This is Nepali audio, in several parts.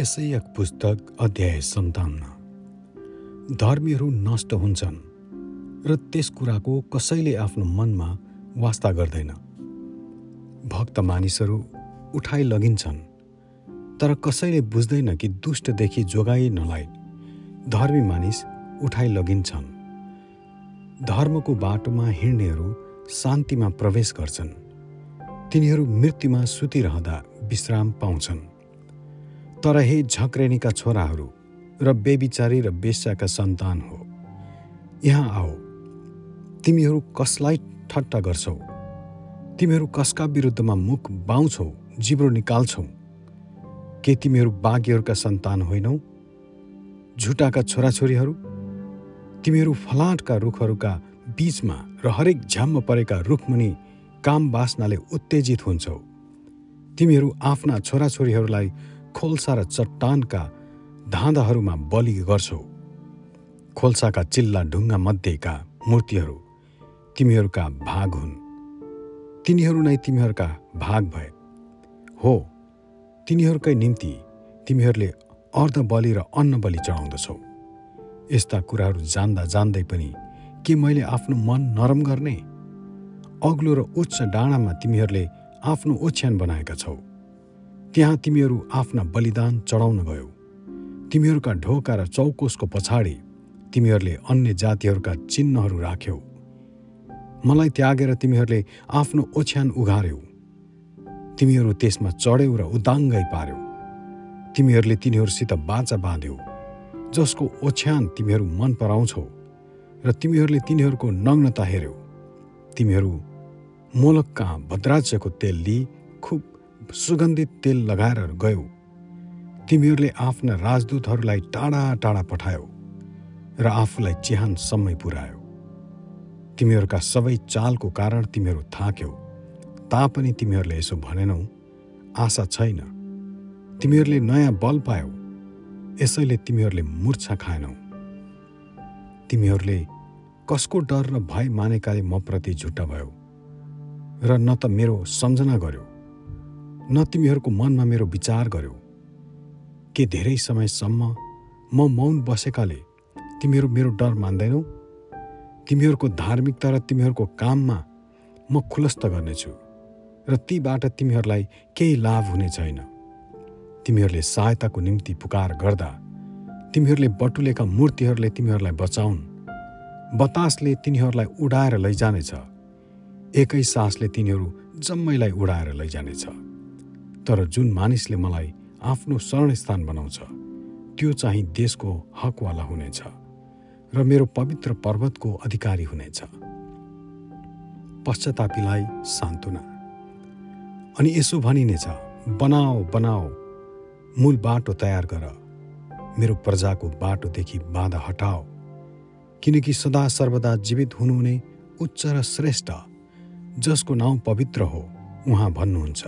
यसैयक पुस्तक अध्याय सन्ताउन्न धर्मीहरू नष्ट हुन्छन् र त्यस कुराको कसैले आफ्नो मनमा वास्ता गर्दैन। भक्त मानिसहरू उठाइ लगिन्छन् तर कसैले बुझ्दैन कि दुष्टदेखि जोगाइनलाई धर्मी मानिस उठाइ लगिन्छन्। धर्मको बाटोमा हिँड्नेहरू शान्तिमा प्रवेश गर्छन्। तिनीहरू मृत्युमा सुतिरहँदा विश्राम पाउँछन्। तर हे झक्रेनीका छोराहरू र बेबिचारी र बेस्याका सन्तान हो। यहाँ आओ तिमीहरू कसलाई ठट्टा गर्छौ? तिमीहरू कसका विरुद्धमा मुख बाउँछौ जिब्रो निकाल्छौ? के तिमीहरू बाघीहरूका सन्तान होइनौ? झुटाका छोराछोरीहरू? तिमीहरू फलाटका रुखहरूका बीचमा र हरेक झ्याम्म परेका रुखमुनि काम बास्नाले उत्तेजित हुन्छौ। तिमीहरू आफ्ना छोराछोरीहरूलाई खोल्सा र चट्टानका धाँधाहरूमा बलि गर्छौ। खोल्साका चिल्ला ढुङ्गा मध्येका मूर्तिहरू तिमीहरूका भाग हुन्। तिनीहरू नै तिमीहरूका भाग भए। हो तिनीहरूकै निम्ति तिमीहरूले अर्ध बलि र अन्न बलि चढाउँदछौ। यस्ता कुराहरू जान्दा जान्दै पनि के मैले आफ्नो मन नरम गर्ने? अग्लो र उच्च डाँडामा तिमीहरूले आफ्नो ओछ्यान बनाएका छौ। त्यहाँ तिमीहरू आफ्ना बलिदान चढाउन गयौ। तिमीहरूका ढोका र चौकोसको पछाडि तिमीहरूले अन्य जातिहरूका चिन्हहरू राख्यौ। मलाई त्यागेर तिमीहरूले आफ्नो ओछ्यान उघार्यौ। तिमीहरू त्यसमा चढ्यौ र उदाङ्गै पार्यौ। तिमीहरूले तिनीहरूसित बाचा बाँध्यौ जसको ओछ्यान तिमीहरू मन पराउँछौ र तिमीहरूले तिनीहरूको नग्नता हेऱ्यौ तिमीहरू मोलक कहाँ भद्राज्यको तेल लिई खुब सुगन्धित तेल लगाएर गयौ। तिमीहरूले आफ्ना राजदूतहरूलाई टाढा टाढा पठायौ र आफूलाई चिहानसम्मै पुर्यायो तिमीहरूका सबै चालको कारण तिमीहरू थाक्यौ। तापनि तिमीहरूले यसो भनेनौ आशा छैन। तिमीहरूले नयाँ बल पायौ यसैले तिमीहरूले मूर्छा खाएनौ। तिमीहरूले कसको डर र भय मानेकाले म प्रति झुट्टा भयो र न त मेरो सम्झना गर्यो। न तिमीहरूको मनमा मेरो विचार गर्यो। के धेरै समयसम्म म मौन बसेकाले तिमीहरू मेरो डर मान्दैनौ? तिमीहरूको धार्मिकता र तिमीहरूको काममा म खुलस्त गर्नेछु र तीबाट तिमीहरूलाई केही लाभ हुने छैन। तिमीहरूले सहायताको निम्ति पुकार गर्दा तिमीहरूले बटुलेका मूर्तिहरूले तिमीहरूलाई बचाउन्। बतासले तिनीहरूलाई उडाएर लैजानेछ। एकै सासले तिनीहरू जम्मैलाई उडाएर लैजानेछ। तर जुन मानिसले मलाई आफ्नो शरणस्थान बनाउँछ त्यो चाहिँ देशको हकवाला हुनेछ र मेरो पवित्र पर्वतको अधिकारी हुनेछ। पश्चातापीलाई सान्त्वना। अनि यसो भनिनेछ बनाओ बनाओ मूल बाटो तयार गर। मेरो प्रजाको बाटोदेखि बाधा हटाओ। किनकि सदा सर्वदा जीवित हुनुहुने उच्च र श्रेष्ठ जसको नाउँ पवित्र हो उहाँ भन्नुहुन्छ।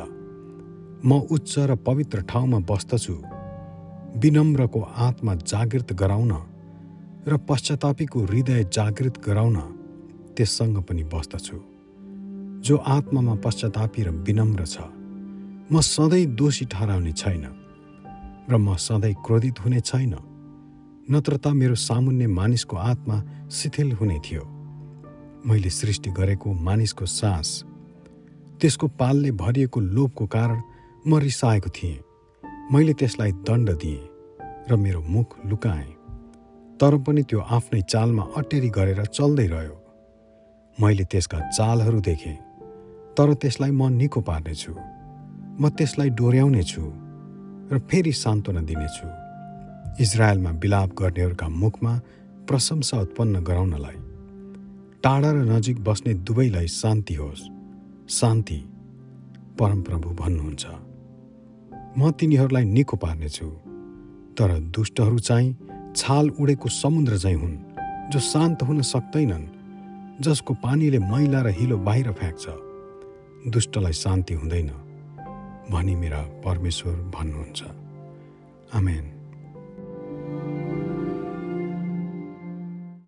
म उच्च र पवित्र ठाउँमा बस्दछु। विनम्रको आत्मा जागृत गराउन र पश्चातापीको हृदय जागृत गराउन त्यससँग पनि बस्दछु। जो आत्मामा पश्चातापी र विनम्र छ म सधैँ दोषी ठहराउने छैन र म सधैँ क्रोधित हुने छैन। नत्र त मेरो सामुन्ने मानिसको आत्मा शिथिल हुने थियो। मैले सृष्टि गरेको मानिसको सास त्यसको पालले भरिएको लोभको कारण म रिसाएको थिएँ। मैले त्यसलाई दण्ड दिएँ र मेरो मुख लुकाएँ। तर पनि त्यो आफ्नै चालमा अटेरी गरेर चल्दै रह्यो। मैले त्यसका चालहरू देखेँ तर त्यसलाई म निको पार्नेछु। म त्यसलाई डोर्याउने छु र फेरि सान्त्वना दिनेछु। इजरायलमा विलाप गर्नेहरूका मुखमा प्रशंसा उत्पन्न गराउनलाई। टाढा र नजिक बस्ने दुवैलाई शान्ति होस्। शान्ति परमप्रभु भन्नुहुन्छ। म तिनीहरूलाई निको पार्नेछु। तर दुष्टहरू चाहिँ छाल उडेको समुद्र चाहिँ हुन् जो शान्त हुन सक्दैनन् जसको पानीले मैला र हिलो बाहिर फ्याँक्छ। दुष्टलाई शान्ति हुँदैन भनी मेरा परमेश्वर भन्नुहुन्छ। आमेन।